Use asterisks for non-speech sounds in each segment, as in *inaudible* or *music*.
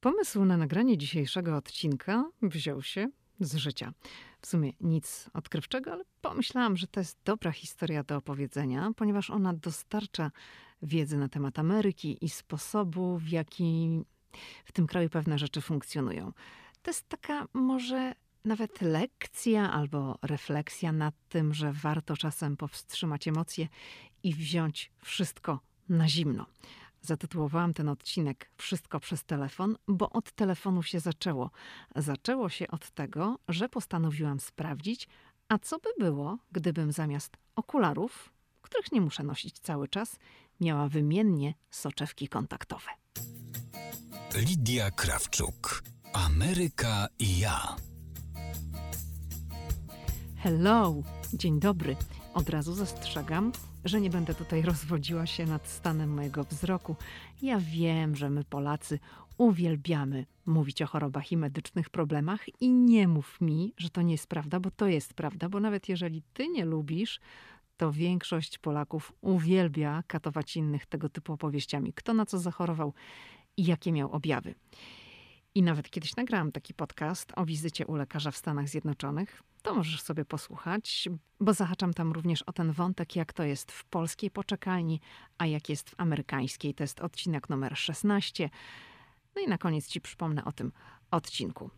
Pomysł na nagranie dzisiejszego odcinka wziął się z życia. W sumie nic odkrywczego, ale pomyślałam, że to jest dobra historia do opowiedzenia, ponieważ ona dostarcza wiedzy na temat Ameryki i sposobu, w jaki w tym kraju pewne rzeczy funkcjonują. To jest taka może nawet lekcja albo refleksja nad tym, że warto czasem powstrzymać emocje i wziąć wszystko na zimno. Zatytułowałam ten odcinek Wszystko przez telefon, bo od telefonu się zaczęło. Zaczęło się od tego, że postanowiłam sprawdzić, a co by było, gdybym zamiast okularów, których nie muszę nosić cały czas, miała wymiennie soczewki kontaktowe. Lidia Krawczuk. Ameryka i ja. Hello, dzień dobry. Od razu zastrzegam, że nie będę tutaj *laughs* rozwodziła się nad stanem mojego wzroku. Ja wiem, że my Polacy uwielbiamy mówić o chorobach i medycznych problemach i nie mów mi, że to nie jest prawda, bo to jest prawda, bo nawet jeżeli ty nie lubisz, to większość Polaków uwielbia katować innych tego typu opowieściami. Kto na co zachorował i jakie miał objawy. I nawet kiedyś nagrałam taki podcast o wizycie u lekarza w Stanach Zjednoczonych. To możesz sobie posłuchać, bo zahaczam tam również o ten wątek, jak to jest w polskiej poczekalni, a jak jest w amerykańskiej. To jest odcinek numer 16. No i na koniec ci przypomnę o tym odcinku.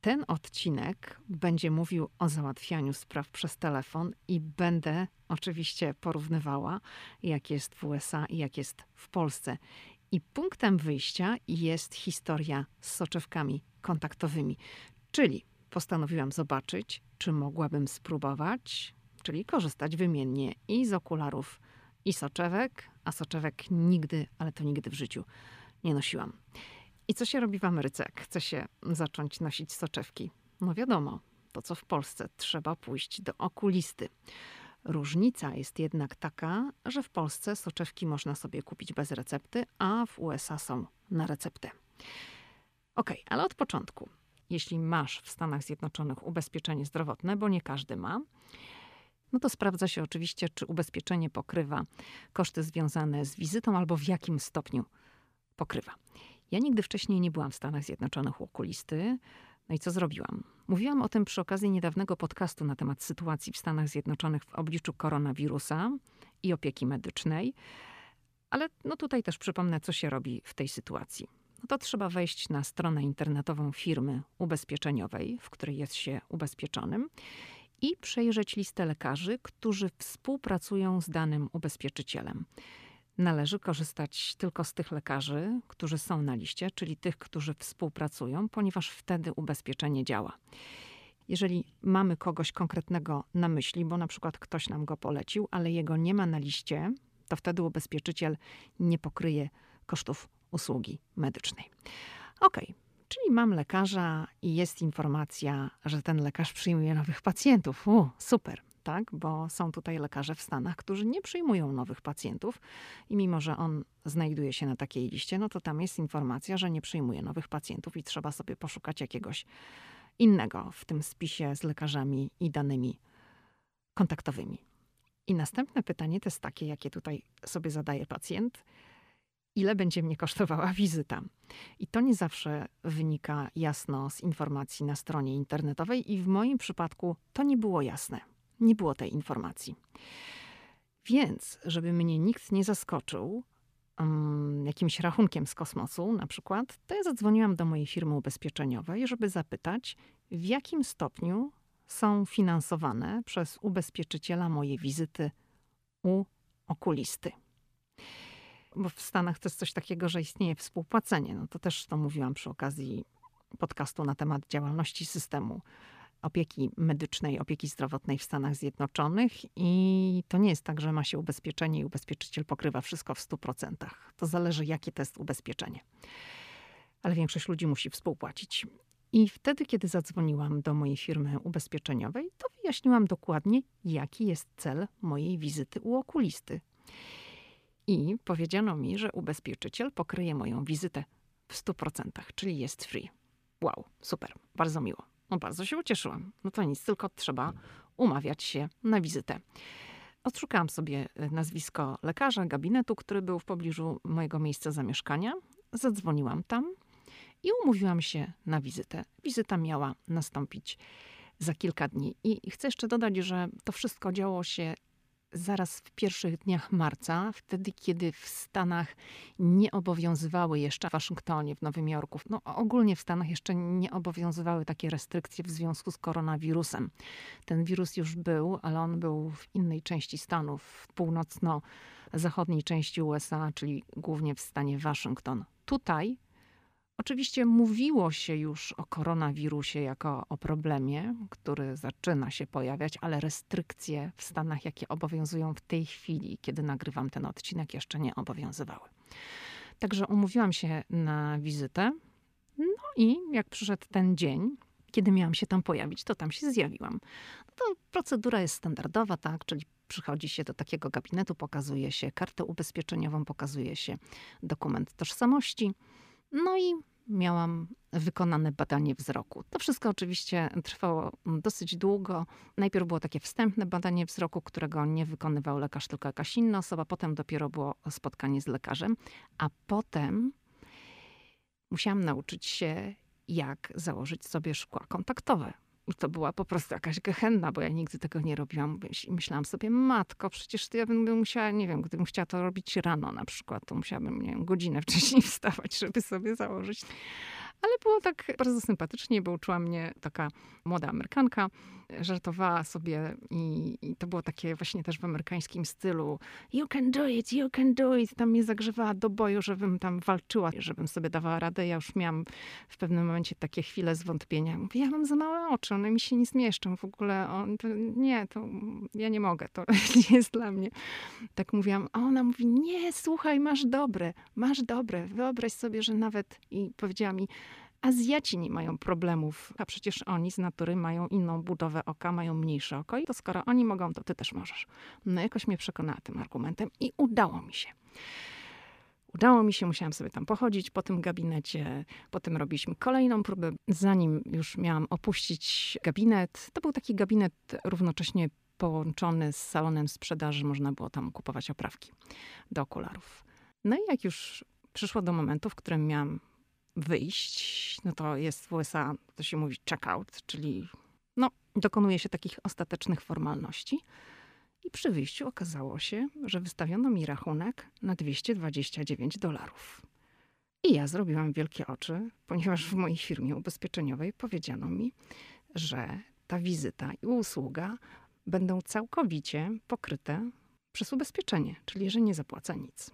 Ten odcinek będzie mówił o załatwianiu spraw przez telefon i będę oczywiście porównywała, jak jest w USA i jak jest w Polsce. I punktem wyjścia jest historia z soczewkami kontaktowymi, czyli postanowiłam zobaczyć, czy mogłabym spróbować, czyli korzystać wymiennie i z okularów, i soczewek, a soczewek nigdy, ale to nigdy w życiu nie nosiłam. I co się robi w Ameryce, jak chce się zacząć nosić soczewki? No wiadomo, to co w Polsce, trzeba pójść do okulisty. Różnica jest jednak taka, że w Polsce soczewki można sobie kupić bez recepty, a w USA są na receptę. Ok, ale od początku. Jeśli masz w Stanach Zjednoczonych ubezpieczenie zdrowotne, bo nie każdy ma, no to sprawdza się oczywiście, czy ubezpieczenie pokrywa koszty związane z wizytą albo w jakim stopniu pokrywa. Ja nigdy wcześniej nie byłam w Stanach Zjednoczonych u okulisty. No i co zrobiłam? Mówiłam o tym przy okazji niedawnego podcastu na temat sytuacji w Stanach Zjednoczonych w obliczu koronawirusa i opieki medycznej. Ale no tutaj też przypomnę, co się robi w tej sytuacji. No to trzeba wejść na stronę internetową firmy ubezpieczeniowej, w której jest się ubezpieczonym i przejrzeć listę lekarzy, którzy współpracują z danym ubezpieczycielem. Należy korzystać tylko z tych lekarzy, którzy są na liście, czyli tych, którzy współpracują, ponieważ wtedy ubezpieczenie działa. Jeżeli mamy kogoś konkretnego na myśli, bo na przykład ktoś nam go polecił, ale jego nie ma na liście, to wtedy ubezpieczyciel nie pokryje kosztów usługi medycznej. Ok, czyli mam lekarza i jest informacja, że ten lekarz przyjmuje nowych pacjentów. U, super tak? Bo są tutaj lekarze w Stanach, którzy nie przyjmują nowych pacjentów i mimo, że on znajduje się na takiej liście, no to tam jest informacja, że nie przyjmuje nowych pacjentów i trzeba sobie poszukać jakiegoś innego w tym spisie z lekarzami i danymi kontaktowymi. I następne pytanie to jest takie, jakie tutaj sobie zadaje pacjent. Ile będzie mnie kosztowała wizyta? I to nie zawsze wynika jasno z informacji na stronie internetowej, i w moim przypadku to nie było jasne nie było tej informacji. Więc, żeby mnie nikt nie zaskoczył um, jakimś rachunkiem z kosmosu, na przykład, to ja zadzwoniłam do mojej firmy ubezpieczeniowej, żeby zapytać, w jakim stopniu są finansowane przez ubezpieczyciela moje wizyty u okulisty. Bo w Stanach to jest coś takiego, że istnieje współpłacenie. No to też to mówiłam przy okazji podcastu na temat działalności systemu opieki medycznej, opieki zdrowotnej w Stanach Zjednoczonych i to nie jest tak, że ma się ubezpieczenie i ubezpieczyciel pokrywa wszystko w 100%. To zależy, jakie to jest ubezpieczenie. Ale większość ludzi musi współpłacić. I wtedy, kiedy zadzwoniłam do mojej firmy ubezpieczeniowej, to wyjaśniłam dokładnie, jaki jest cel mojej wizyty u okulisty. I powiedziano mi, że ubezpieczyciel pokryje moją wizytę w 100%, czyli jest free. Wow, super, bardzo miło. No bardzo się ucieszyłam. No to nic, tylko trzeba umawiać się na wizytę. Odszukałam sobie e, nazwisko lekarza gabinetu, który był w pobliżu mojego miejsca zamieszkania. Zadzwoniłam tam I umówiłam się na wizytę. Wizyta miała nastąpić za kilka dni. I chcę jeszcze dodać, że to wszystko działo się zaraz w pierwszych dniach marca, wtedy kiedy w Stanach nie obowiązywały jeszcze w Waszyngtonie, w Nowym Jorku, no ogólnie w Stanach jeszcze nie obowiązywały takie restrykcje w związku z koronawirusem. Ten wirus już był, ale on był w innej części Stanów, w północno-zachodniej części USA, czyli głównie w stanie Waszyngton. Tutaj Oczywiście mówiło się już o koronawirusie jako o problemie, który zaczyna się pojawiać, ale restrykcje w Stanach, jakie obowiązują w tej chwili, kiedy nagrywam ten odcinek, jeszcze nie obowiązywały. Także umówiłam się na wizytę. No i jak przyszedł ten dzień, kiedy miałam się tam pojawić, to tam się zjawiłam. No to procedura jest standardowa, tak, czyli przychodzi się do takiego gabinetu, pokazuje się kartę ubezpieczeniową, pokazuje się dokument tożsamości no i miałam wykonane badanie wzroku. To wszystko oczywiście trwało dosyć długo. Najpierw było takie wstępne badanie wzroku, którego nie wykonywał lekarz, tylko jakaś inna osoba. Potem dopiero było spotkanie z lekarzem, a potem musiałam nauczyć się, jak założyć sobie szkła kontaktowe. To była po prostu jakaś gehenna, bo ja nigdy tego nie robiłam. Myślałam sobie, matko, przecież to ja bym musiała, nie wiem, gdybym chciała to robić rano na przykład, to musiałabym, nie wiem, godzinę wcześniej *laughs* wstawać, żeby sobie założyć ale było tak bardzo sympatycznie, bo uczyła mnie taka młoda Amerykanka. Żartowała sobie i, i, to było takie właśnie też w amerykańskim stylu. You can do it, you can do it. Tam mnie zagrzewała do boju, żebym tam walczyła, żebym sobie dawała radę. Ja już miałam w pewnym momencie takie chwile zwątpienia. Mówię, ja mam za małe oczy, one mi się nie zmieszczą w ogóle. On, to, nie, to ja nie mogę, to *laughs* nie jest dla mnie. Tak mówiłam, a ona mówi, nie, słuchaj, masz dobre, masz dobre. Wyobraź sobie, że nawet, i powiedziała mi, Azjaci nie mają problemów, a przecież oni z natury mają inną budowę oka, mają mniejsze oko i to skoro oni mogą, to ty też możesz. No jakoś mnie przekonała tym argumentem i udało mi się. Udało mi się, musiałam sobie tam pochodzić po tym gabinecie. Potem robiliśmy kolejną próbę. Zanim już miałam opuścić gabinet, to był taki gabinet równocześnie połączony z salonem sprzedaży. Można było tam kupować oprawki do okularów. No i jak już przyszło do momentu, w którym miałam wyjść, no to jest w USA, to się mówi checkout, czyli no, dokonuje się takich ostatecznych formalności. I przy wyjściu okazało się, że wystawiono mi rachunek na 229 dolarów. I ja zrobiłam wielkie oczy, ponieważ w mojej firmie ubezpieczeniowej powiedziano mi, że ta wizyta i usługa będą całkowicie pokryte przez ubezpieczenie, czyli że nie zapłaca nic.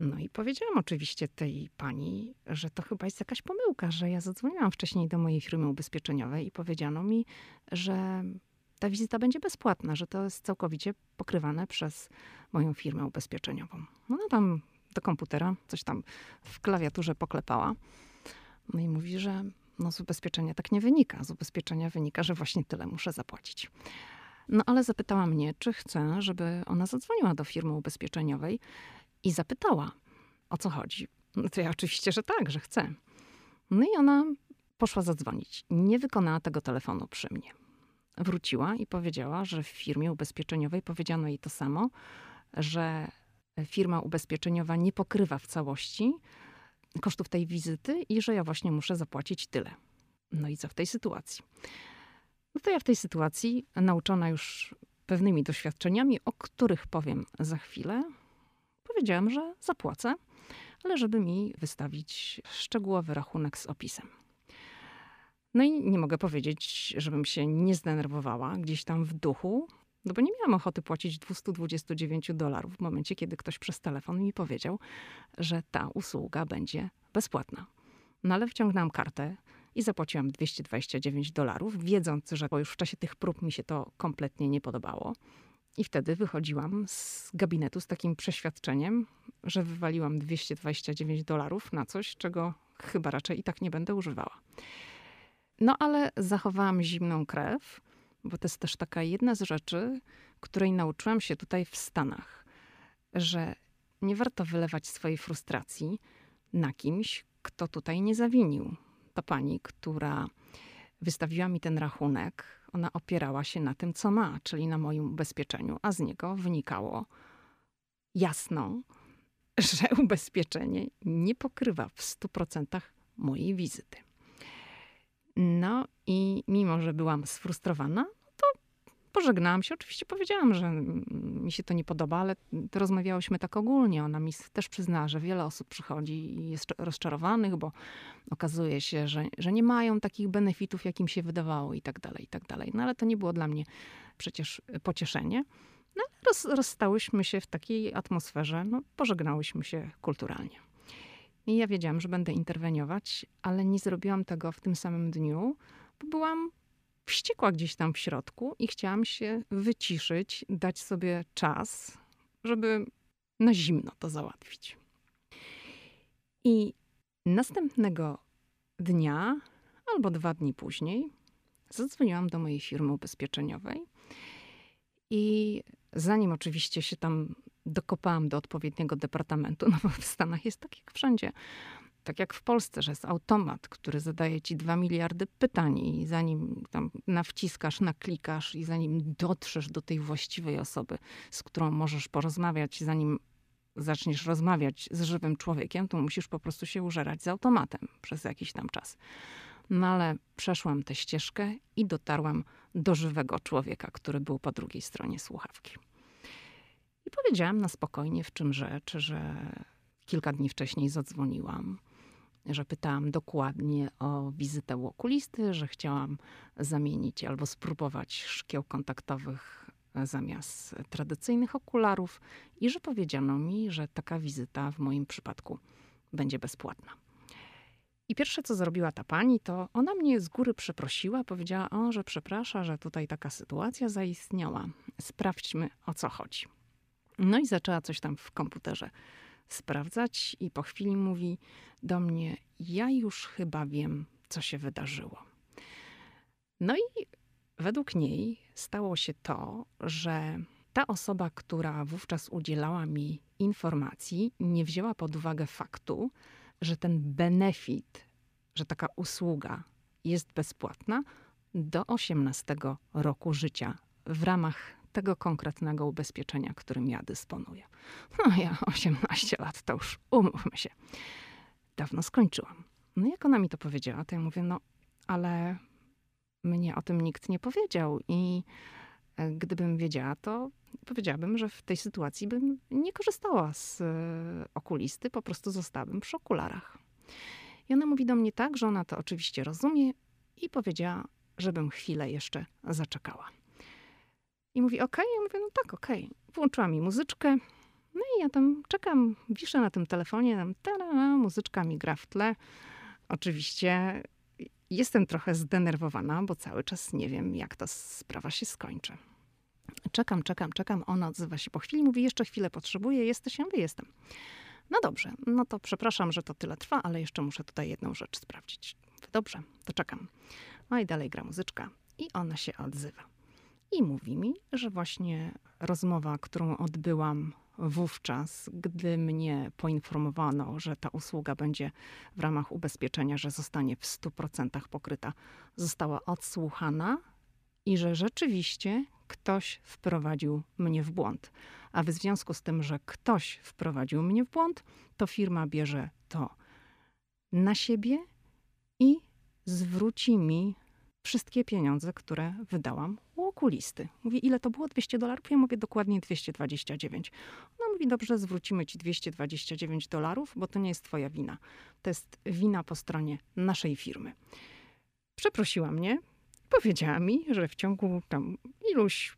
No i powiedziałam oczywiście tej pani, że to chyba jest jakaś pomyłka, że ja zadzwoniłam wcześniej do mojej firmy ubezpieczeniowej i powiedziano mi, że ta wizyta będzie bezpłatna, że to jest całkowicie pokrywane przez moją firmę ubezpieczeniową. No tam do komputera coś tam w klawiaturze poklepała. No i mówi, że no z ubezpieczenia tak nie wynika. Z ubezpieczenia wynika, że właśnie tyle muszę zapłacić. No ale zapytała mnie, czy chcę, żeby ona zadzwoniła do firmy ubezpieczeniowej i zapytała, o co chodzi. No to ja oczywiście, że tak, że chcę. No i ona poszła zadzwonić. Nie wykonała tego telefonu przy mnie. Wróciła i powiedziała, że w firmie ubezpieczeniowej powiedziano jej to samo, że firma ubezpieczeniowa nie pokrywa w całości kosztów tej wizyty i że ja właśnie muszę zapłacić tyle. No i co w tej sytuacji? No to ja w tej sytuacji, nauczona już pewnymi doświadczeniami, o których powiem za chwilę, powiedziałam, że zapłacę, ale żeby mi wystawić szczegółowy rachunek z opisem. No i nie mogę powiedzieć, żebym się nie zdenerwowała gdzieś tam w duchu, no bo nie miałam ochoty płacić 229 dolarów w momencie, kiedy ktoś przez telefon mi powiedział, że ta usługa będzie bezpłatna. No ale wciągnęłam kartę i zapłaciłam 229 dolarów, wiedząc, że już w czasie tych prób mi się to kompletnie nie podobało. I wtedy wychodziłam z gabinetu z takim przeświadczeniem, że wywaliłam 229 dolarów na coś, czego chyba raczej i tak nie będę używała. No ale zachowałam zimną krew, bo to jest też taka jedna z rzeczy, której nauczyłam się tutaj w Stanach, że nie warto wylewać swojej frustracji na kimś, kto tutaj nie zawinił. To pani, która wystawiła mi ten rachunek, ona opierała się na tym, co ma, czyli na moim ubezpieczeniu, a z niego wynikało jasno, *laughs* że ubezpieczenie nie pokrywa w 100% mojej wizyty. No i mimo, że byłam sfrustrowana, pożegnałam się. Oczywiście powiedziałam, że mi się to nie podoba, ale rozmawiałyśmy tak ogólnie. Ona mi też przyznała, że wiele osób przychodzi i jest rozczarowanych, bo okazuje się, że, że nie mają takich benefitów, jakim się wydawało i tak dalej, i tak dalej. No ale to nie było dla mnie przecież pocieszenie. No, roz, rozstałyśmy się w takiej atmosferze, no, pożegnałyśmy się kulturalnie. I ja wiedziałam, że będę interweniować, ale nie zrobiłam tego w tym samym dniu, bo byłam wściekła gdzieś tam w środku i chciałam się wyciszyć, dać sobie czas, żeby na zimno to załatwić. I następnego dnia albo dwa dni później zadzwoniłam do mojej firmy ubezpieczeniowej i zanim oczywiście się tam dokopałam do odpowiedniego departamentu, *laughs* no bo w Stanach jest tak jak wszędzie. Tak jak w Polsce, że jest automat, który zadaje ci dwa miliardy pytań i zanim tam nawciskasz, naklikasz i zanim dotrzesz do tej właściwej osoby, z którą możesz porozmawiać, zanim zaczniesz rozmawiać z żywym człowiekiem, to musisz po prostu się użerać z automatem przez jakiś tam czas. No ale przeszłam tę ścieżkę i dotarłam do żywego człowieka, który był po drugiej stronie słuchawki. I powiedziałam na spokojnie, w czym rzecz, że kilka dni wcześniej zadzwoniłam, że pytałam dokładnie o wizytę u okulisty, że chciałam zamienić albo spróbować szkieł kontaktowych zamiast tradycyjnych okularów i że powiedziano mi, że taka wizyta w moim przypadku będzie bezpłatna. I pierwsze, co zrobiła ta pani, to ona mnie z góry przeprosiła, powiedziała, o, że przeprasza, że tutaj taka sytuacja zaistniała. Sprawdźmy, o co chodzi. No i zaczęła coś tam w komputerze sprawdzać, i po chwili mówi do mnie: Ja już chyba wiem, co się wydarzyło. No i według niej stało się to, że ta osoba, która wówczas udzielała mi informacji, nie wzięła pod uwagę faktu, że ten benefit, że taka usługa jest bezpłatna do 18 roku życia w ramach tego konkretnego ubezpieczenia, którym ja dysponuję. No ja 18 lat, to już umówmy się. Dawno skończyłam. No jak ona mi to powiedziała, to ja mówię, no ale mnie o tym nikt nie powiedział i e, gdybym wiedziała, to powiedziałabym, że w tej sytuacji bym nie korzystała z e, okulisty, po prostu zostałabym przy okularach. I ona mówi do mnie tak, że ona to oczywiście rozumie i powiedziała, żebym chwilę jeszcze zaczekała. I mówi, okej, okay. ja mówię, no tak, okej. Okay. Włączyła mi muzyczkę, no i ja tam czekam, wiszę na tym telefonie, tam ta muzyczka mi gra w tle. Oczywiście jestem trochę zdenerwowana, bo cały czas nie wiem, jak ta sprawa się skończy. Czekam, czekam, czekam. Ona odzywa się po chwili, mówi, jeszcze chwilę potrzebuję, jesteś? Ja mówię, jestem. No dobrze, no to przepraszam, że to tyle trwa, ale jeszcze muszę tutaj jedną rzecz sprawdzić. Dobrze, to czekam. No i dalej gra muzyczka i ona się odzywa i mówi mi, że właśnie rozmowa, którą odbyłam wówczas, gdy mnie poinformowano, że ta usługa będzie w ramach ubezpieczenia, że zostanie w 100% pokryta, została odsłuchana i że rzeczywiście ktoś wprowadził mnie w błąd. A w związku z tym, że ktoś wprowadził mnie w błąd, to firma bierze to na siebie i zwróci mi wszystkie pieniądze, które wydałam u okulisty. Mówi, ile to było? 200 dolarów? Ja mówię dokładnie 229. Ona mówi, dobrze, zwrócimy ci 229 dolarów, bo to nie jest twoja wina. To jest wina po stronie naszej firmy. Przeprosiła mnie, powiedziała mi, że w ciągu tam iluś,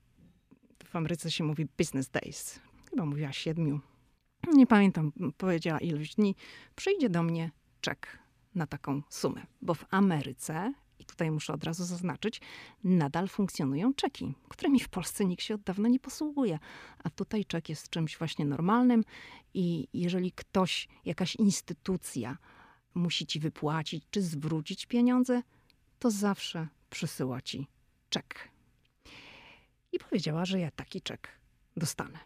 w Ameryce się mówi business days, chyba mówiła siedmiu, nie pamiętam, powiedziała iluś dni, przyjdzie do mnie czek na taką sumę, bo w Ameryce tutaj muszę od razu zaznaczyć, nadal funkcjonują czeki, którymi w Polsce nikt się od dawna nie posługuje. A tutaj czek jest czymś właśnie normalnym i jeżeli ktoś, jakaś instytucja musi ci wypłacić czy zwrócić pieniądze, to zawsze przysyła ci czek. I powiedziała, że ja taki czek dostanę.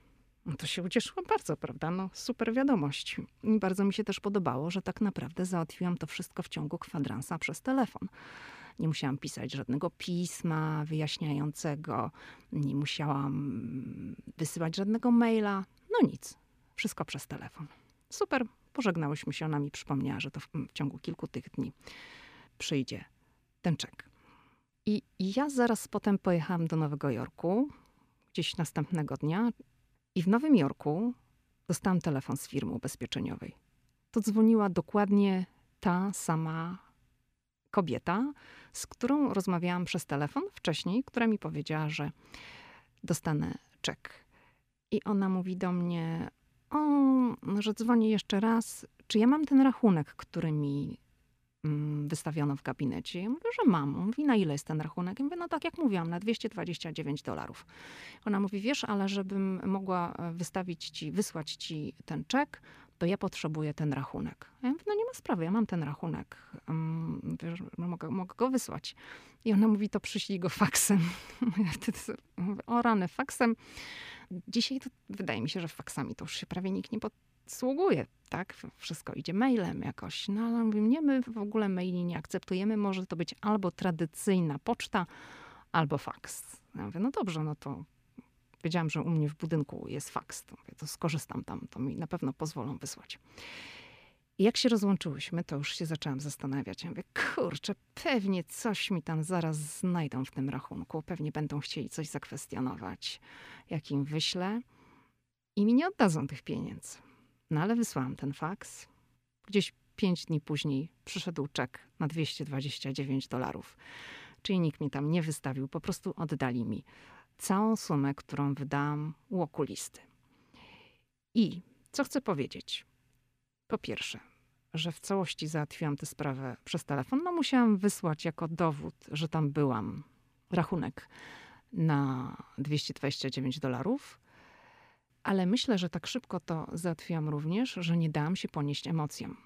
No to się ucieszyłam bardzo, prawda? No super wiadomość. I bardzo mi się też podobało, że tak naprawdę załatwiłam to wszystko w ciągu kwadransa przez telefon. Nie musiałam pisać żadnego pisma wyjaśniającego, nie musiałam wysyłać żadnego maila. No nic, wszystko przez telefon. Super, Pożegnałyśmy się, ona mi przypomniała, że to w, w ciągu kilku tych dni przyjdzie ten czek. I ja zaraz potem pojechałam do Nowego Jorku, gdzieś następnego dnia, i w Nowym Jorku dostałam telefon z firmy ubezpieczeniowej. To dzwoniła dokładnie ta sama kobieta, z którą rozmawiałam przez telefon wcześniej, która mi powiedziała, że dostanę czek. I ona mówi do mnie, o, że dzwonię jeszcze raz, czy ja mam ten rachunek, który mi mm, wystawiono w gabinecie. Ja mówię, że mam. On mówi, na ile jest ten rachunek? Ja mówię, no tak jak mówiłam, na 229 dolarów. Ona mówi, wiesz, ale żebym mogła e, wystawić ci, wysłać ci ten czek, to ja potrzebuję ten rachunek. Ja mówię, no nie ma sprawy, ja mam ten rachunek. Um, wiesz, mogę, mogę go wysłać. I ona mówi, to przyślij go faksem. *laughs* Ja wtedy mówię, o rany, faksem. Dzisiaj to wydaje mi się, że faksami to już się prawie nikt nie posługuje, tak? Wszystko idzie mailem jakoś. No ale mówię, nie, my w ogóle maili nie akceptujemy. Może to być albo tradycyjna poczta, albo faks. Ja mówię, no dobrze, no to wiedziałam, że u mnie w budynku jest faks. To, mówię, to skorzystam tam, to mi na pewno pozwolą wysłać. I jak się rozłączyłyśmy, to już się zaczęłam zastanawiać. Ja mówię, kurczę, pewnie coś mi tam zaraz znajdą w tym rachunku. Pewnie będą chcieli coś zakwestionować, jak im wyślę. I mi nie oddadzą tych pieniędzy. No ale wysłałam ten faks. Gdzieś pięć dni później przyszedł czek na 229 dolarów. Czyli nikt mi tam nie wystawił, po prostu oddali mi całą sumę, którą wydałam u okulisty. I co chcę powiedzieć? Po pierwsze, że w całości załatwiłam tę sprawę przez telefon. No musiałam wysłać jako dowód, że tam byłam, rachunek na 229 dolarów. Ale myślę, że tak szybko to załatwiłam również, że nie dałam się ponieść emocjom.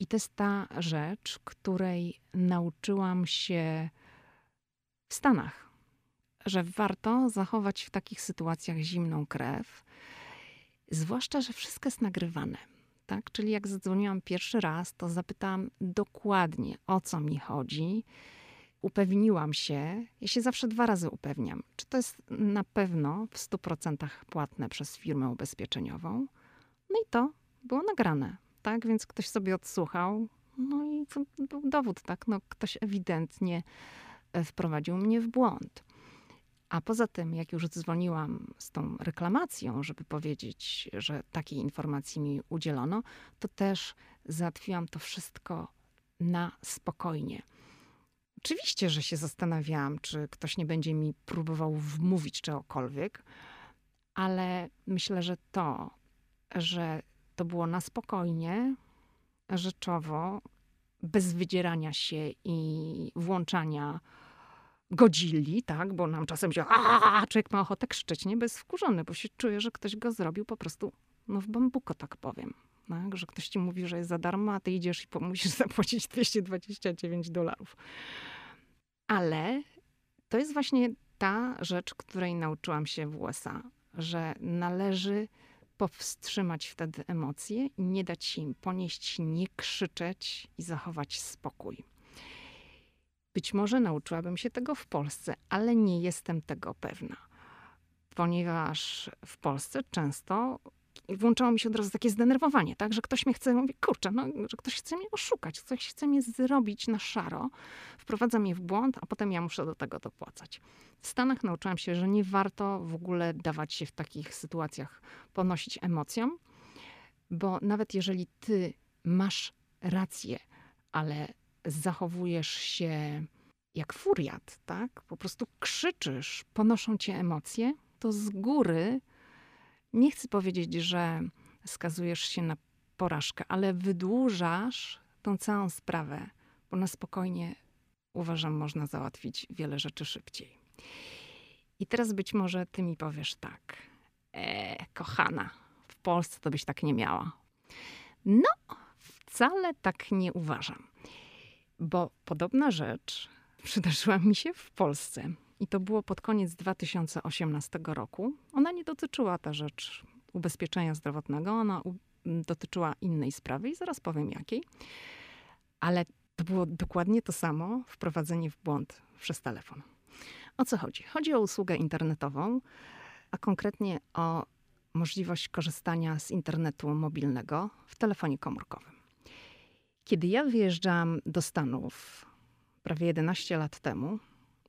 I to jest ta rzecz, której nauczyłam się w Stanach, że warto zachować w takich sytuacjach zimną krew, zwłaszcza, że wszystko jest nagrywane. Tak? Czyli jak zadzwoniłam pierwszy raz, to zapytałam dokładnie o co mi chodzi. Upewniłam się, ja się zawsze dwa razy upewniam, czy to jest na pewno w 100% płatne przez firmę ubezpieczeniową. No i to było nagrane, tak? Więc ktoś sobie odsłuchał, no i to był dowód, tak? No, ktoś ewidentnie e, wprowadził mnie w błąd. A poza tym, jak już dzwoniłam z tą reklamacją, żeby powiedzieć, że takiej informacji mi udzielono, to też załatwiłam to wszystko na spokojnie. Oczywiście, że się zastanawiałam, czy ktoś nie będzie mi próbował wmówić czegokolwiek, ale myślę, że to, że to było na spokojnie, rzeczowo, bez wydzierania się i włączania godzili, tak, bo nam czasem się, a człowiek ma ochotę krzyczeć, nie, bez wkurzony, bo się czuje, że ktoś go zrobił po prostu, no w bambuko, tak powiem. Tak, że ktoś ci mówi, że jest za darmo, a ty idziesz i musisz *laughs* zapłacić 229 dolarów. Ale to jest właśnie ta rzecz, której nauczyłam się w USA, że należy powstrzymać wtedy emocje nie dać im ponieść, nie krzyczeć i zachować spokój. Być może nauczyłabym się tego w Polsce, ale nie jestem tego pewna, ponieważ w Polsce często włączało mi się od razu takie zdenerwowanie, tak, że ktoś mnie chce, mówi, kurczę, no, że ktoś chce mnie oszukać, ktoś chce mnie zrobić na szaro, wprowadza mnie w błąd, a potem ja muszę do tego dopłacać. W Stanach nauczyłam się, że nie warto w ogóle dawać się w takich sytuacjach ponosić emocjom, bo nawet jeżeli ty masz rację, ale zachowujesz się jak furiat, tak? Po prostu krzyczysz, ponoszą cię emocje, to z góry nie chcę powiedzieć, że skazujesz się na porażkę, ale wydłużasz tą całą sprawę, bo na spokojnie uważam, można załatwić wiele rzeczy szybciej. I teraz być może ty mi powiesz tak, e, kochana, w Polsce to byś tak nie miała. No, wcale tak nie uważam, bo podobna rzecz przydarzyła mi się w Polsce. I to było pod koniec 2018 roku. Ona nie dotyczyła ta rzecz ubezpieczenia zdrowotnego, ona dotyczyła innej sprawy i zaraz powiem jakiej. Ale to było dokładnie to samo wprowadzenie w błąd przez telefon. O co chodzi? Chodzi o usługę internetową, a konkretnie o możliwość korzystania z internetu mobilnego w telefonie komórkowym. Kiedy ja wyjeżdżam do Stanów prawie 11 lat temu,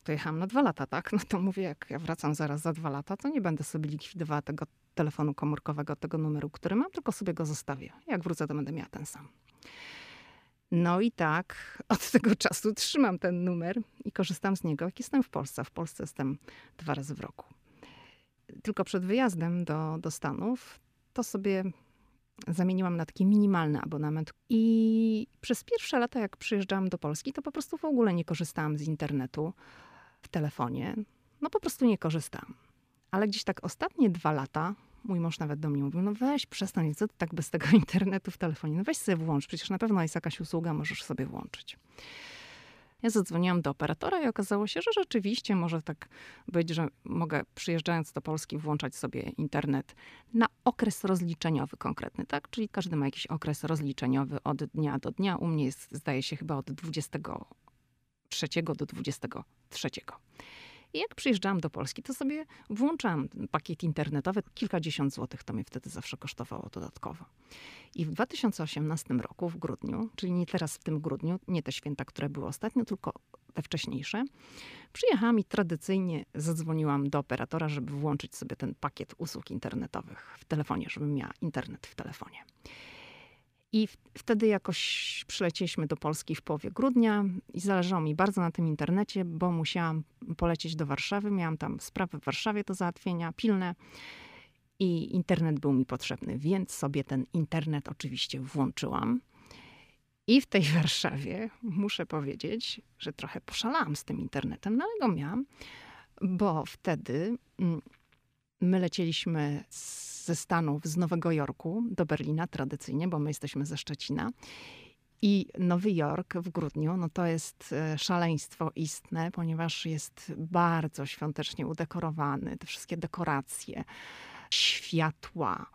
to jechałam na dwa lata, tak? *laughs* No to mówię, jak ja wracam zaraz za dwa lata, to nie będę sobie likwidowała tego telefonu komórkowego, tego numeru, który mam, tylko sobie go zostawię. Jak wrócę, to będę miała ten sam. No i tak *laughs* od tego czasu trzymam ten numer i korzystam z niego, jak jestem w Polsce. W Polsce jestem dwa razy w roku. Tylko przed wyjazdem do, do Stanów to sobie zamieniłam na taki minimalny abonament. I przez pierwsze lata, jak przyjeżdżałam do Polski, to po prostu w ogóle nie korzystałam z internetu w telefonie. No po prostu nie korzystałam. Ale gdzieś tak ostatnie dwa lata mój mąż nawet do mnie mówił, no weź przestań, co ty tak bez tego *laughs* internetu w telefonie, no weź sobie włącz, przecież na pewno jest jakaś usługa, możesz sobie włączyć. Ja zadzwoniłam do operatora i okazało się, że rzeczywiście może tak być, że mogę przyjeżdżając do Polski włączać sobie internet na okres rozliczeniowy konkretny, tak? Czyli każdy ma jakiś okres rozliczeniowy od dnia do dnia. U mnie jest, zdaje się, chyba od 23 do 23. I jak przyjeżdżałam do Polski, to sobie włączałam pakiet internetowy. Kilkadziesiąt złotych to mnie wtedy zawsze kosztowało dodatkowo. I w 2018 roku, w grudniu, czyli nie teraz w tym grudniu, nie te święta, które były ostatnio, tylko te wcześniejsze, przyjechałam i tradycyjnie zadzwoniłam do operatora, żeby włączyć sobie ten pakiet usług internetowych w telefonie, żebym miała internet w telefonie. I wtedy jakoś przylecieliśmy do Polski w połowie grudnia i zależało mi bardzo na tym internecie, bo musiałam polecieć do Warszawy. Miałam tam sprawy w Warszawie do załatwienia, pilne. I internet był mi potrzebny, więc sobie ten internet oczywiście włączyłam. I w tej *laughs* Warszawie muszę powiedzieć, że trochę poszalałam z tym internetem, no ale go miałam, bo wtedy mm, my lecieliśmy ze Stanów, z Nowego Jorku do Berlina tradycyjnie, bo my jesteśmy ze Szczecina. I Nowy Jork w grudniu, no to jest e, szaleństwo istne, ponieważ jest bardzo świątecznie udekorowany. Te wszystkie dekoracje, światła,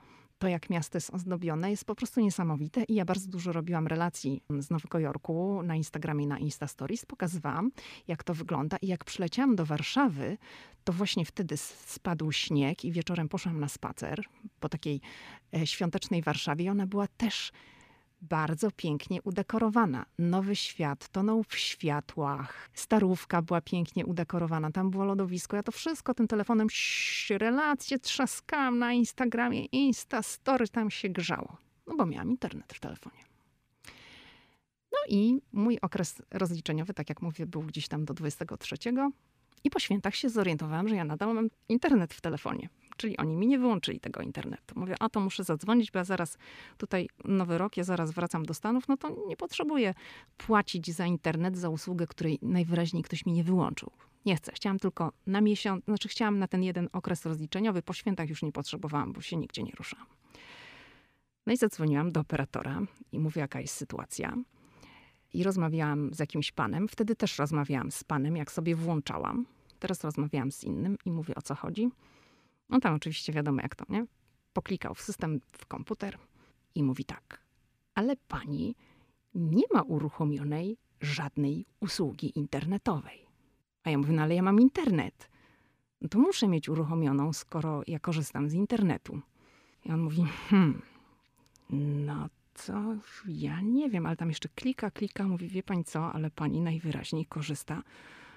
to jak miasto jest ozdobione jest po prostu niesamowite i ja bardzo dużo robiłam relacji z Nowego Jorku na Instagramie, na Insta Stories, pokazywałam jak to wygląda i jak przyleciałam do Warszawy, to właśnie wtedy spadł śnieg i wieczorem poszłam na spacer po takiej e, świątecznej Warszawie i ona była też bardzo pięknie udekorowana. Nowy świat tonął w światłach. Starówka była pięknie udekorowana. Tam było lodowisko. Ja to wszystko tym telefonem, relacje trzaskałam na Instagramie, Insta Story, tam się grzało. No bo miałam internet w telefonie. No i mój okres rozliczeniowy, tak jak mówię, był gdzieś tam do 23. I po świętach się zorientowałam, że ja nadal mam internet w telefonie. Czyli oni mi nie wyłączyli tego internetu. Mówię, a to muszę zadzwonić, bo ja zaraz tutaj nowy rok, ja zaraz wracam do Stanów, no to nie potrzebuję płacić za internet, za usługę, której najwyraźniej ktoś mi nie wyłączył. Nie chcę. Chciałam tylko na miesiąc, znaczy chciałam na ten jeden okres rozliczeniowy. Po świętach już nie potrzebowałam, bo się nigdzie nie ruszałam. No i zadzwoniłam do operatora i mówię, jaka jest sytuacja. I rozmawiałam z jakimś panem. Wtedy też rozmawiałam z panem, jak sobie włączałam. Teraz rozmawiałam z innym i mówię, o co chodzi. On tam oczywiście wiadomo jak to, nie? Poklikał w system, w komputer i mówi tak. Ale pani nie ma uruchomionej żadnej usługi internetowej. A ja mówię, no ale ja mam internet. No to muszę mieć uruchomioną, skoro ja korzystam z internetu. I on mówi, hmm, no to ja nie wiem, ale tam jeszcze klika, klika, mówi, wie pani co, ale pani najwyraźniej korzysta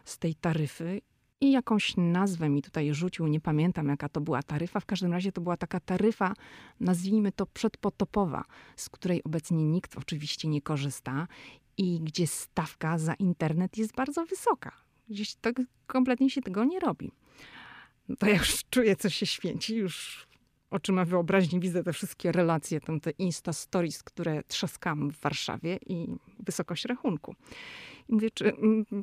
z tej taryfy i jakąś nazwę mi tutaj rzucił, nie pamiętam jaka to była taryfa. W każdym razie to była taka taryfa, nazwijmy to przedpotopowa, z której obecnie nikt oczywiście nie korzysta i gdzie stawka za internet jest bardzo wysoka. Gdzieś tak kompletnie się tego nie robi. No to ja już czuję, co się święci, już oczyma wyobraźni widzę te wszystkie relacje, tam te Insta Stories, które trzaskam w Warszawie i wysokość rachunku. I mówię, czy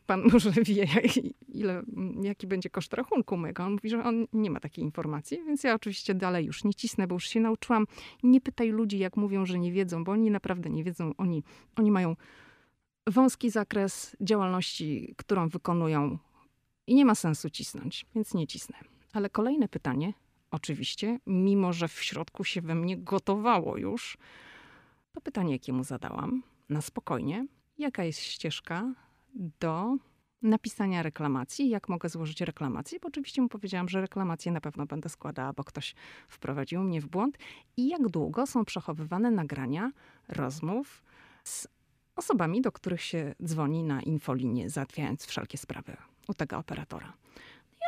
pan może wie, *laughs* ile, jaki będzie koszt rachunku mojego? On mówi, że on nie ma takiej informacji, więc ja oczywiście dalej już nie cisnę, bo już się nauczyłam. Nie pytaj ludzi, jak mówią, że nie wiedzą, bo oni naprawdę nie wiedzą. Oni, oni mają wąski zakres działalności, którą wykonują i nie ma sensu cisnąć, więc nie cisnę. Ale kolejne pytanie, oczywiście, mimo że w środku się we mnie gotowało już, to pytanie, jakie mu zadałam, na spokojnie, jaka jest ścieżka do napisania reklamacji, jak mogę złożyć reklamację, bo oczywiście mu powiedziałam, że reklamację na pewno będę składała, bo ktoś wprowadził mnie w błąd. I jak długo są przechowywane nagrania rozmów z osobami, do których się dzwoni na infolinię, załatwiając wszelkie sprawy u tego operatora.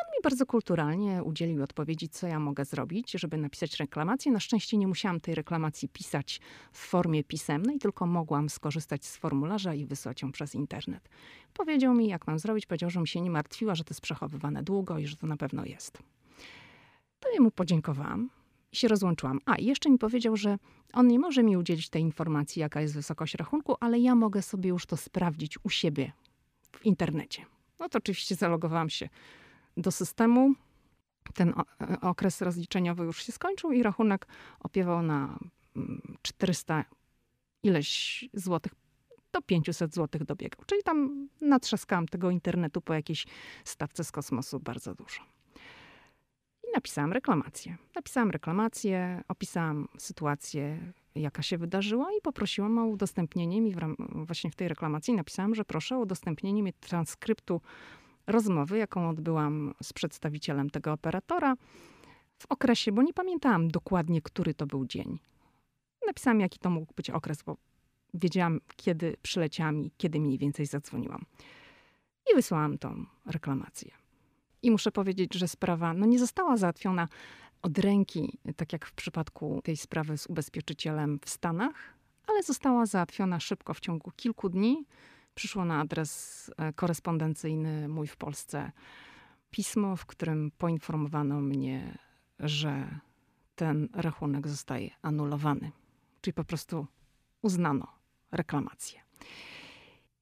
On mi bardzo kulturalnie udzielił odpowiedzi, co ja mogę zrobić, żeby napisać reklamację. Na szczęście nie musiałam tej reklamacji pisać w formie pisemnej, tylko mogłam skorzystać z formularza i wysłać ją przez internet. Powiedział mi, jak mam zrobić, powiedział, że mi się nie martwiła, że to jest przechowywane długo i że to na pewno jest. To ja mu podziękowałam i się rozłączyłam. A, jeszcze mi powiedział, że on nie może mi udzielić tej informacji, jaka jest wysokość rachunku, ale ja mogę sobie już to sprawdzić u siebie w internecie. No to oczywiście zalogowałam się do systemu. Ten e, okres rozliczeniowy już się skończył i rachunek opiewał na 400 mm, ileś złotych do 500 złotych dobiegał. Czyli tam natrzaskałam tego internetu po jakiejś stawce z kosmosu bardzo dużo. I napisałam reklamację. Napisałam reklamację, opisałam sytuację, jaka się wydarzyła i poprosiłam o udostępnienie mi, właśnie w tej reklamacji napisałam, że proszę o udostępnienie mi transkryptu rozmowy, jaką odbyłam z przedstawicielem tego operatora w okresie, bo nie pamiętałam dokładnie, który to był dzień. Napisałam, jaki to mógł być okres, bo wiedziałam, kiedy przyleciałam i kiedy mniej więcej zadzwoniłam. I wysłałam tą reklamację. I muszę powiedzieć, że sprawa no, nie została załatwiona od ręki, tak jak w przypadku tej sprawy z ubezpieczycielem w Stanach, ale została załatwiona szybko w ciągu kilku dni. Przyszło na adres e, korespondencyjny mój w Polsce pismo, w którym poinformowano mnie, że ten rachunek zostaje anulowany. Czyli po prostu uznano reklamację.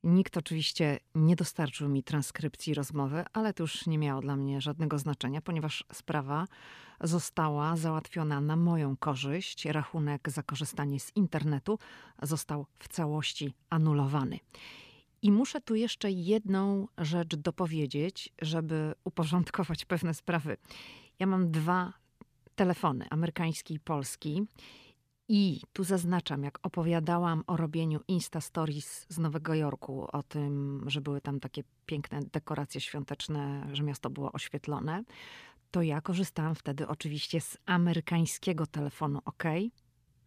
Nikt oczywiście nie dostarczył mi transkrypcji rozmowy, ale to już nie miało dla mnie żadnego znaczenia, ponieważ sprawa została załatwiona na moją korzyść. Rachunek za korzystanie z internetu został w całości anulowany. I muszę tu jeszcze jedną rzecz dopowiedzieć, żeby uporządkować *laughs* pewne sprawy. Ja mam dwa telefony, amerykański i polski. I tu zaznaczam, jak opowiadałam o robieniu Insta Stories z Nowego Jorku, o tym, że były tam takie piękne dekoracje świąteczne, że miasto było oświetlone, to ja korzystałam wtedy oczywiście z amerykańskiego telefonu, ok?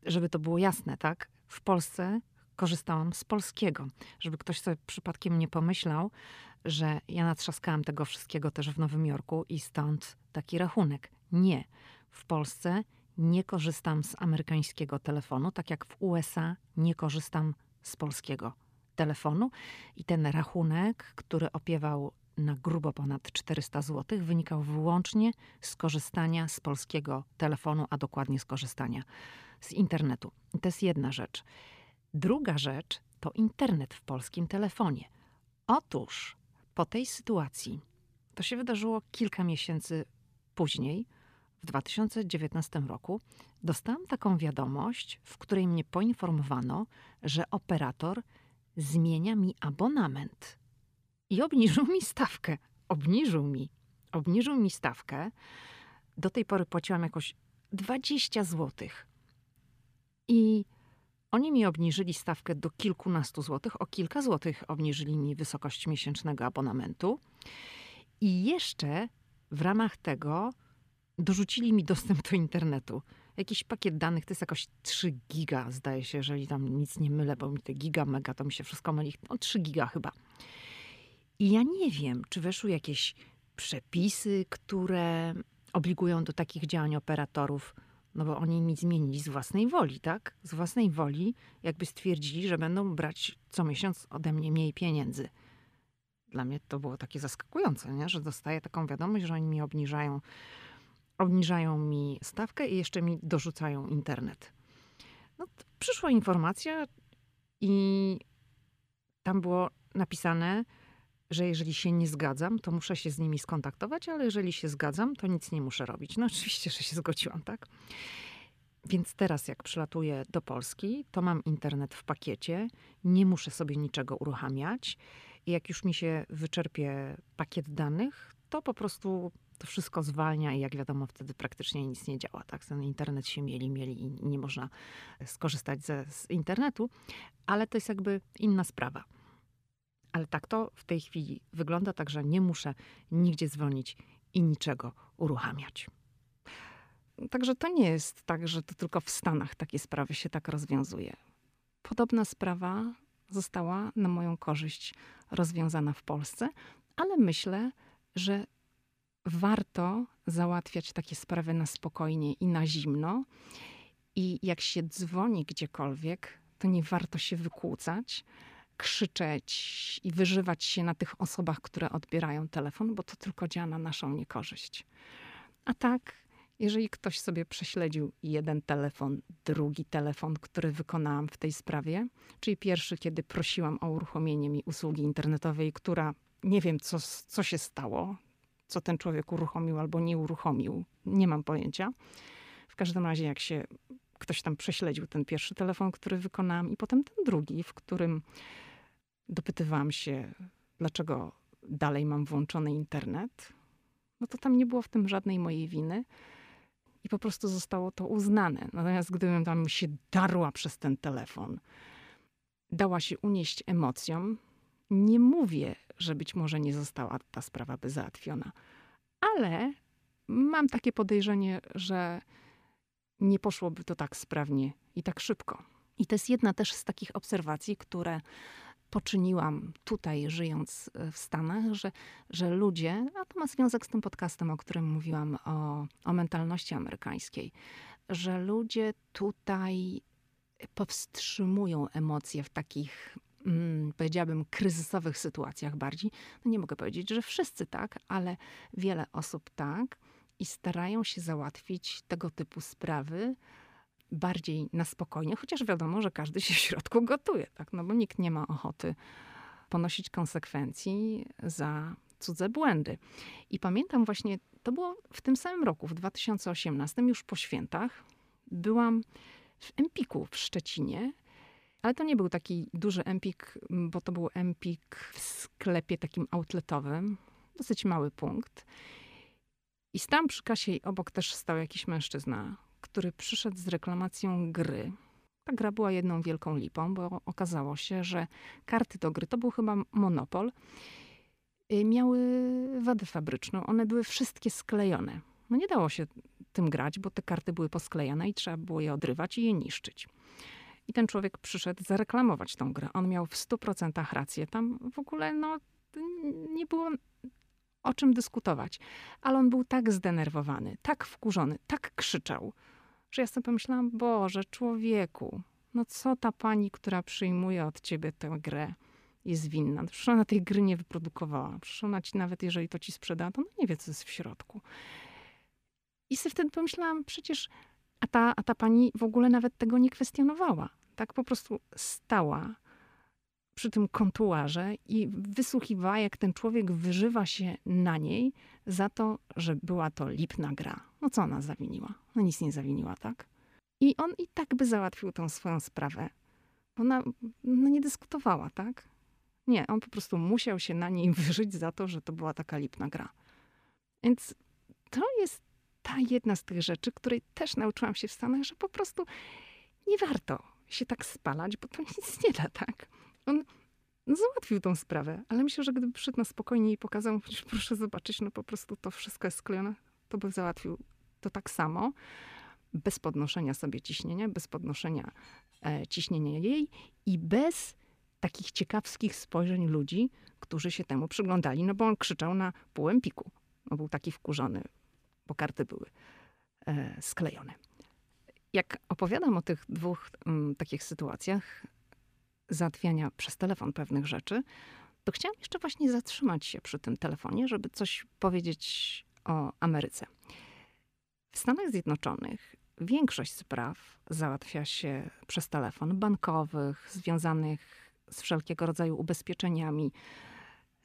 Żeby to było jasne, tak? W Polsce korzystałam z polskiego, żeby ktoś sobie przypadkiem nie pomyślał, że ja natrzaskałam tego wszystkiego też w Nowym Jorku i stąd taki rachunek. Nie. W Polsce nie korzystam z amerykańskiego telefonu, tak jak w USA nie korzystam z polskiego telefonu. I ten rachunek, który opiewał na grubo ponad 400 zł, wynikał wyłącznie z korzystania z polskiego telefonu, a dokładnie z korzystania z internetu. I to jest jedna rzecz. Druga rzecz to internet w polskim telefonie. Otóż po tej sytuacji, to się wydarzyło kilka miesięcy później, w 2019 roku dostałam taką wiadomość, w której mnie poinformowano, że operator zmienia mi abonament i obniżył mi stawkę. Obniżył mi, obniżył mi stawkę. Do tej pory płaciłam jakoś 20 zł. I oni mi obniżyli stawkę do kilkunastu złotych. O kilka złotych obniżyli mi wysokość miesięcznego abonamentu. I jeszcze w ramach tego dorzucili mi dostęp do internetu. Jakiś pakiet danych to jest jakoś 3 giga, zdaje się, jeżeli tam nic nie mylę, bo mi te giga, mega, to mi się wszystko myli. No 3 giga chyba. I ja nie wiem, czy weszły jakieś przepisy, które obligują do takich działań operatorów, no bo oni mi zmienili z własnej woli, tak? Z własnej woli, jakby stwierdzili, że będą brać co miesiąc ode mnie mniej pieniędzy. Dla mnie to było takie zaskakujące, nie? że dostaję taką wiadomość, że oni mi obniżają obniżają mi stawkę i jeszcze mi dorzucają internet. No, przyszła informacja i tam było napisane, że jeżeli się nie zgadzam, to muszę się z nimi skontaktować, ale jeżeli się zgadzam, to nic nie muszę robić. No *laughs* oczywiście, że się zgodziłam, tak? Więc teraz, jak przylatuję do Polski, to mam internet w pakiecie, nie muszę sobie niczego uruchamiać. I jak już mi się wyczerpie pakiet danych, to po prostu to wszystko zwalnia i jak wiadomo, wtedy praktycznie nic nie działa. Tak? Ten internet się mieli, mieli i nie można skorzystać ze, z internetu, ale to jest jakby inna sprawa. Ale tak to w tej chwili wygląda, także nie muszę nigdzie dzwonić i niczego uruchamiać. Także to nie jest tak, że to tylko w Stanach takie sprawy się tak rozwiązuje. Podobna sprawa została na moją korzyść rozwiązana w Polsce, ale myślę, że warto załatwiać takie sprawy na spokojnie i na zimno. I jak się dzwoni gdziekolwiek, to nie warto się wykłócać, krzyczeć i wyżywać się na tych osobach, które odbierają telefon, bo to tylko działa na naszą niekorzyść. A tak, jeżeli ktoś sobie prześledził jeden telefon, drugi telefon, który wykonałam w tej sprawie, czyli pierwszy, kiedy prosiłam o uruchomienie mi usługi internetowej, która nie wiem, co, co się stało, co ten człowiek uruchomił albo nie uruchomił, nie mam pojęcia. W każdym razie, jak się ktoś tam prześledził ten pierwszy telefon, który wykonałam, i potem ten drugi, w którym dopytywałam się, dlaczego dalej mam włączony internet, no to tam nie było w tym żadnej mojej winy i po prostu zostało to uznane. Natomiast gdybym tam się darła przez ten telefon, dała się unieść emocjom, nie mówię, że być może nie została ta sprawa by załatwiona, ale mam takie podejrzenie, że nie poszłoby to tak sprawnie i tak szybko. I to jest jedna też z takich obserwacji, które poczyniłam tutaj, żyjąc e, w Stanach, że, że ludzie, a to ma związek z tym podcastem, o którym mówiłam, o, o mentalności amerykańskiej, że ludzie tutaj powstrzymują emocje w takich, mm, powiedziałabym, kryzysowych sytuacjach bardziej. No nie mogę powiedzieć, że wszyscy tak, ale wiele osób tak i starają się załatwić tego typu sprawy bardziej na spokojnie, chociaż wiadomo, że każdy się w środku gotuje, tak? no bo nikt nie ma ochoty ponosić konsekwencji za cudze błędy. I pamiętam właśnie, to było w tym samym roku, w 2018, już po świętach, byłam w Empiku w Szczecinie, ale to nie był taki duży Empik, bo to był Empik w sklepie takim outletowym, dosyć mały punkt. I tam przy kasie obok też stał jakiś mężczyzna, który przyszedł z reklamacją gry. Ta gra była jedną wielką lipą, bo okazało się, że karty do gry, to był chyba monopol, y, miały wadę fabryczną. One były wszystkie sklejone. No nie dało się tym grać, bo te karty były posklejane i trzeba było je odrywać i je niszczyć. I ten człowiek przyszedł zareklamować tą grę. On miał w 100% rację. Tam w ogóle no, nie było o czym dyskutować. Ale on był tak zdenerwowany, tak wkurzony, tak krzyczał, że ja sobie pomyślałam, Boże, człowieku, no co ta pani, która przyjmuje od ciebie tę grę, jest winna? Przecież ona tej gry nie wyprodukowała. Przecież ona ci nawet, jeżeli to ci sprzeda, to no nie wie, co jest w środku. I sobie wtedy pomyślałam, przecież, a ta, a ta pani w ogóle nawet tego nie kwestionowała. Tak po prostu stała przy tym kontuarze i wysłuchiwała, jak ten człowiek wyżywa się na niej za to, że była to lipna gra. No co ona zawiniła? No nic nie zawiniła, tak? I on i tak by załatwił tą swoją sprawę. Ona no nie dyskutowała, tak? Nie, on po prostu musiał się na niej *laughs* wyżyć za to, że to była taka lipna gra. Więc to jest ta jedna z tych rzeczy, której też nauczyłam się w Stanach, że po prostu nie warto się tak spalać, bo to *laughs* nic nie da, tak? On no, załatwił tą sprawę, ale myślę, że gdyby przyszedł na spokojnie i pokazał, *laughs* proszę zobaczyć, no po prostu to wszystko jest sklejone, to by załatwił to tak samo, bez podnoszenia sobie ciśnienia, bez podnoszenia e, ciśnienia jej i bez takich ciekawskich spojrzeń ludzi, którzy się temu przyglądali, no bo on krzyczał na półempiku. No był taki wkurzony, bo karty były e, sklejone. Jak opowiadam o tych dwóch m, mm, takich sytuacjach, załatwiania przez telefon pewnych rzeczy, to chciałam jeszcze właśnie zatrzymać się przy tym telefonie, żeby coś powiedzieć o Ameryce. W Stanach Zjednoczonych większość spraw załatwia się przez telefon bankowych, związanych z wszelkiego rodzaju ubezpieczeniami,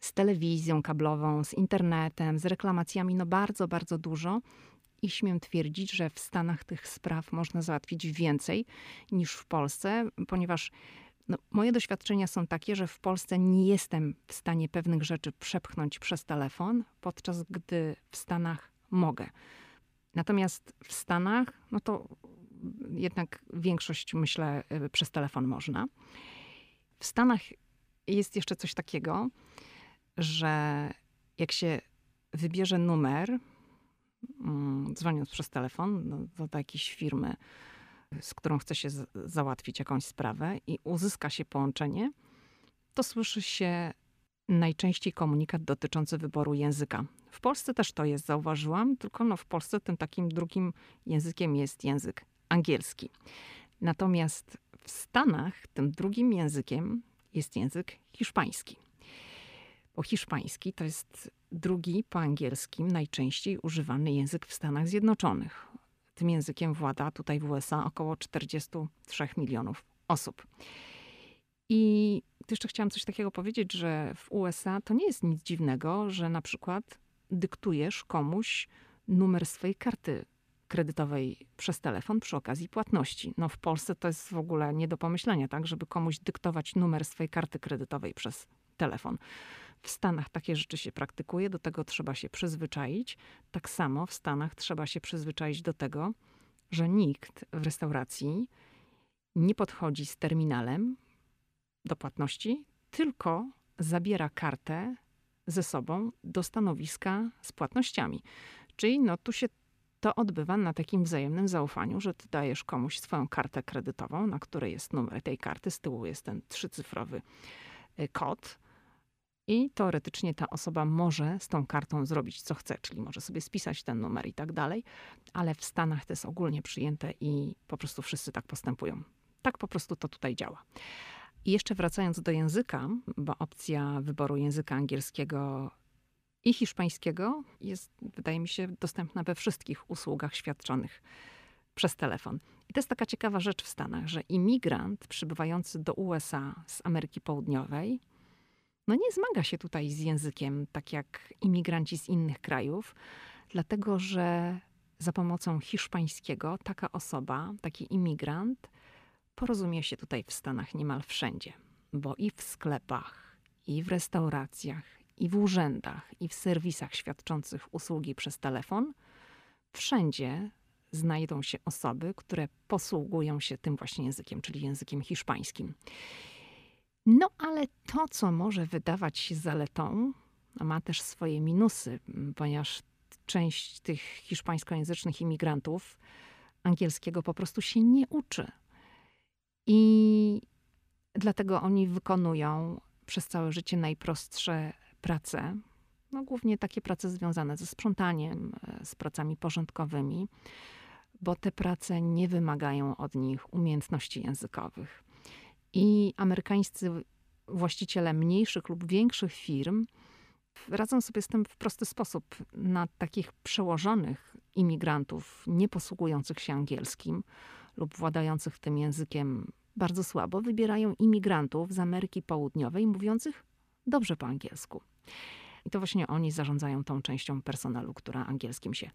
z telewizją kablową, z internetem, z reklamacjami, no bardzo, bardzo dużo. I śmiem twierdzić, że w Stanach tych spraw można załatwić więcej niż w Polsce, ponieważ no, moje doświadczenia są takie, że w Polsce nie jestem w stanie pewnych rzeczy przepchnąć przez telefon, podczas gdy w Stanach mogę. Natomiast w Stanach, no to jednak większość, myślę, y, przez telefon można. W Stanach jest jeszcze coś takiego, że jak się wybierze numer, mm, dzwoniąc przez telefon do, do jakiejś firmy, z którą chce się załatwić jakąś sprawę i uzyska się połączenie, to słyszy się najczęściej komunikat dotyczący wyboru języka. W Polsce też to jest, zauważyłam, tylko no w Polsce tym takim drugim językiem jest język angielski. Natomiast w Stanach tym drugim językiem jest język hiszpański. Bo hiszpański to jest drugi po angielskim najczęściej używany język w Stanach Zjednoczonych. Tym językiem włada tutaj w USA około 43 milionów osób. I jeszcze chciałam coś takiego powiedzieć, że w USA to nie jest nic dziwnego, że na przykład dyktujesz komuś numer swojej karty kredytowej przez telefon przy okazji płatności. No w Polsce to jest w ogóle nie do pomyślenia, tak, żeby komuś dyktować numer swojej karty kredytowej przez telefon. W Stanach takie rzeczy się praktykuje, do tego trzeba się przyzwyczaić. Tak samo w Stanach trzeba się przyzwyczaić do tego, że nikt w restauracji nie podchodzi z terminalem do płatności, tylko zabiera kartę ze sobą do stanowiska z płatnościami. Czyli no, tu się to odbywa na takim wzajemnym zaufaniu, że ty dajesz komuś swoją kartę kredytową, na której jest numer tej karty, z tyłu jest ten trzycyfrowy y, kod. I teoretycznie ta osoba może z tą kartą zrobić co chce, czyli może sobie spisać ten numer i tak dalej, ale w Stanach to jest ogólnie przyjęte i po prostu wszyscy tak postępują. Tak po prostu to tutaj działa. I jeszcze wracając do języka, bo opcja wyboru języka angielskiego i hiszpańskiego jest, wydaje mi się, dostępna we wszystkich usługach świadczonych przez telefon. I to jest taka ciekawa rzecz w Stanach, że imigrant przybywający do USA z Ameryki Południowej, no nie zmaga się tutaj z językiem, tak jak imigranci z innych krajów, dlatego że za pomocą hiszpańskiego taka osoba, taki imigrant, porozumie się tutaj w Stanach niemal wszędzie, bo i w sklepach, i w restauracjach, i w urzędach, i w serwisach świadczących usługi przez telefon, wszędzie znajdą się osoby, które posługują się tym właśnie językiem, czyli językiem hiszpańskim. No ale to, co może wydawać się zaletą, ma też swoje minusy, ponieważ część tych hiszpańskojęzycznych imigrantów angielskiego po prostu się nie uczy. I dlatego oni wykonują przez całe życie najprostsze prace, no głównie takie prace związane ze sprzątaniem, e, z pracami porządkowymi, bo te prace nie wymagają od nich umiejętności językowych. I amerykańscy właściciele mniejszych lub większych firm radzą sobie z tym w prosty sposób. Na takich przełożonych imigrantów nie posługujących się angielskim lub władających tym językiem bardzo słabo, wybierają imigrantów z Ameryki Południowej mówiących dobrze po angielsku. I to właśnie oni zarządzają tą częścią personelu, która angielskim się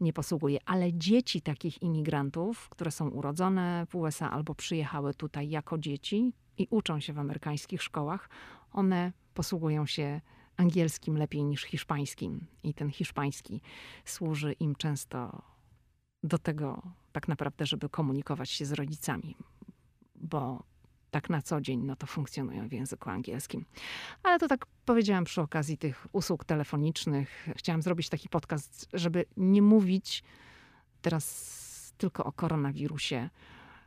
nie posługuje. Ale dzieci takich imigrantów, które są urodzone w USA albo przyjechały tutaj jako dzieci i uczą się w amerykańskich szkołach, one posługują się angielskim lepiej niż hiszpańskim. I ten hiszpański służy im często do tego, tak naprawdę, żeby komunikować się z rodzicami, bo tak na co dzień, no to funkcjonują w języku angielskim. Ale to tak powiedziałam przy okazji tych usług telefonicznych. Chciałam zrobić taki podcast, żeby nie mówić teraz tylko o koronawirusie,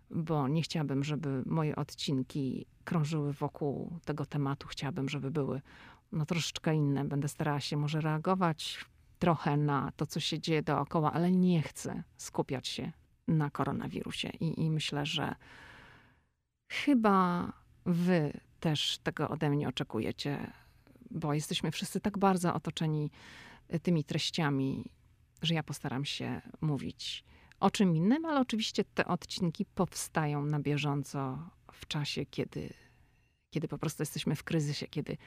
bo nie chciałabym, żeby moje odcinki krążyły wokół tego tematu. Chciałabym, żeby były no, troszeczkę inne. Będę starała się może reagować trochę na to, co się dzieje dookoła, ale nie chcę skupiać się na koronawirusie. I, i myślę, że Chyba wy też tego ode mnie oczekujecie, bo jesteśmy wszyscy tak bardzo otoczeni e, tymi treściami, że ja postaram się mówić o czym innym, ale oczywiście te odcinki powstają na bieżąco w czasie, kiedy, kiedy po prostu jesteśmy w kryzysie, kiedy,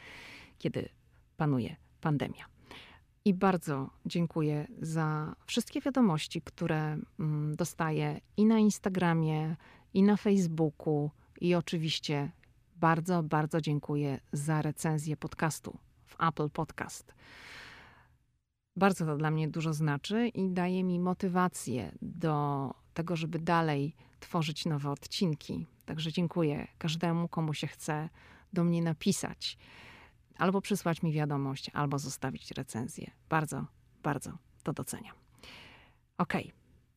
kiedy panuje pandemia. I bardzo dziękuję za wszystkie wiadomości, które mm, dostaję i na Instagramie, i na Facebooku i oczywiście bardzo, bardzo dziękuję za recenzję podcastu w Apple Podcast. Bardzo to dla mnie dużo znaczy i daje mi motywację do tego, żeby dalej tworzyć nowe odcinki. Także dziękuję każdemu, komu się chce do mnie napisać, albo przysłać mi wiadomość, albo zostawić recenzję. Bardzo, bardzo to doceniam. Ok,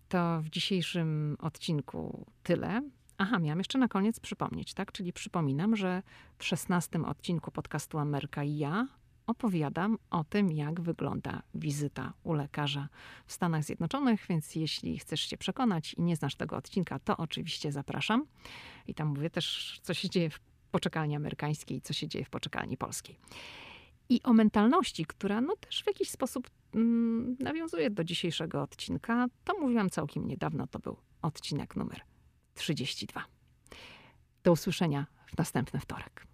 to w dzisiejszym odcinku tyle. Aha, miałam jeszcze na koniec przypomnieć, tak? Czyli przypominam, że w szesnastym odcinku podcastu Ameryka i ja opowiadam o tym, jak wygląda wizyta u lekarza w Stanach Zjednoczonych, więc jeśli chcesz się przekonać i nie znasz tego odcinka, to oczywiście zapraszam. I tam mówię też, co się dzieje w poczekalni amerykańskiej, co się dzieje w poczekalni polskiej. I o mentalności, która no też w jakiś sposób mm, nawiązuje do dzisiejszego odcinka, to mówiłam całkiem niedawno, to był odcinek numer 32. Do usłyszenia w następny wtorek.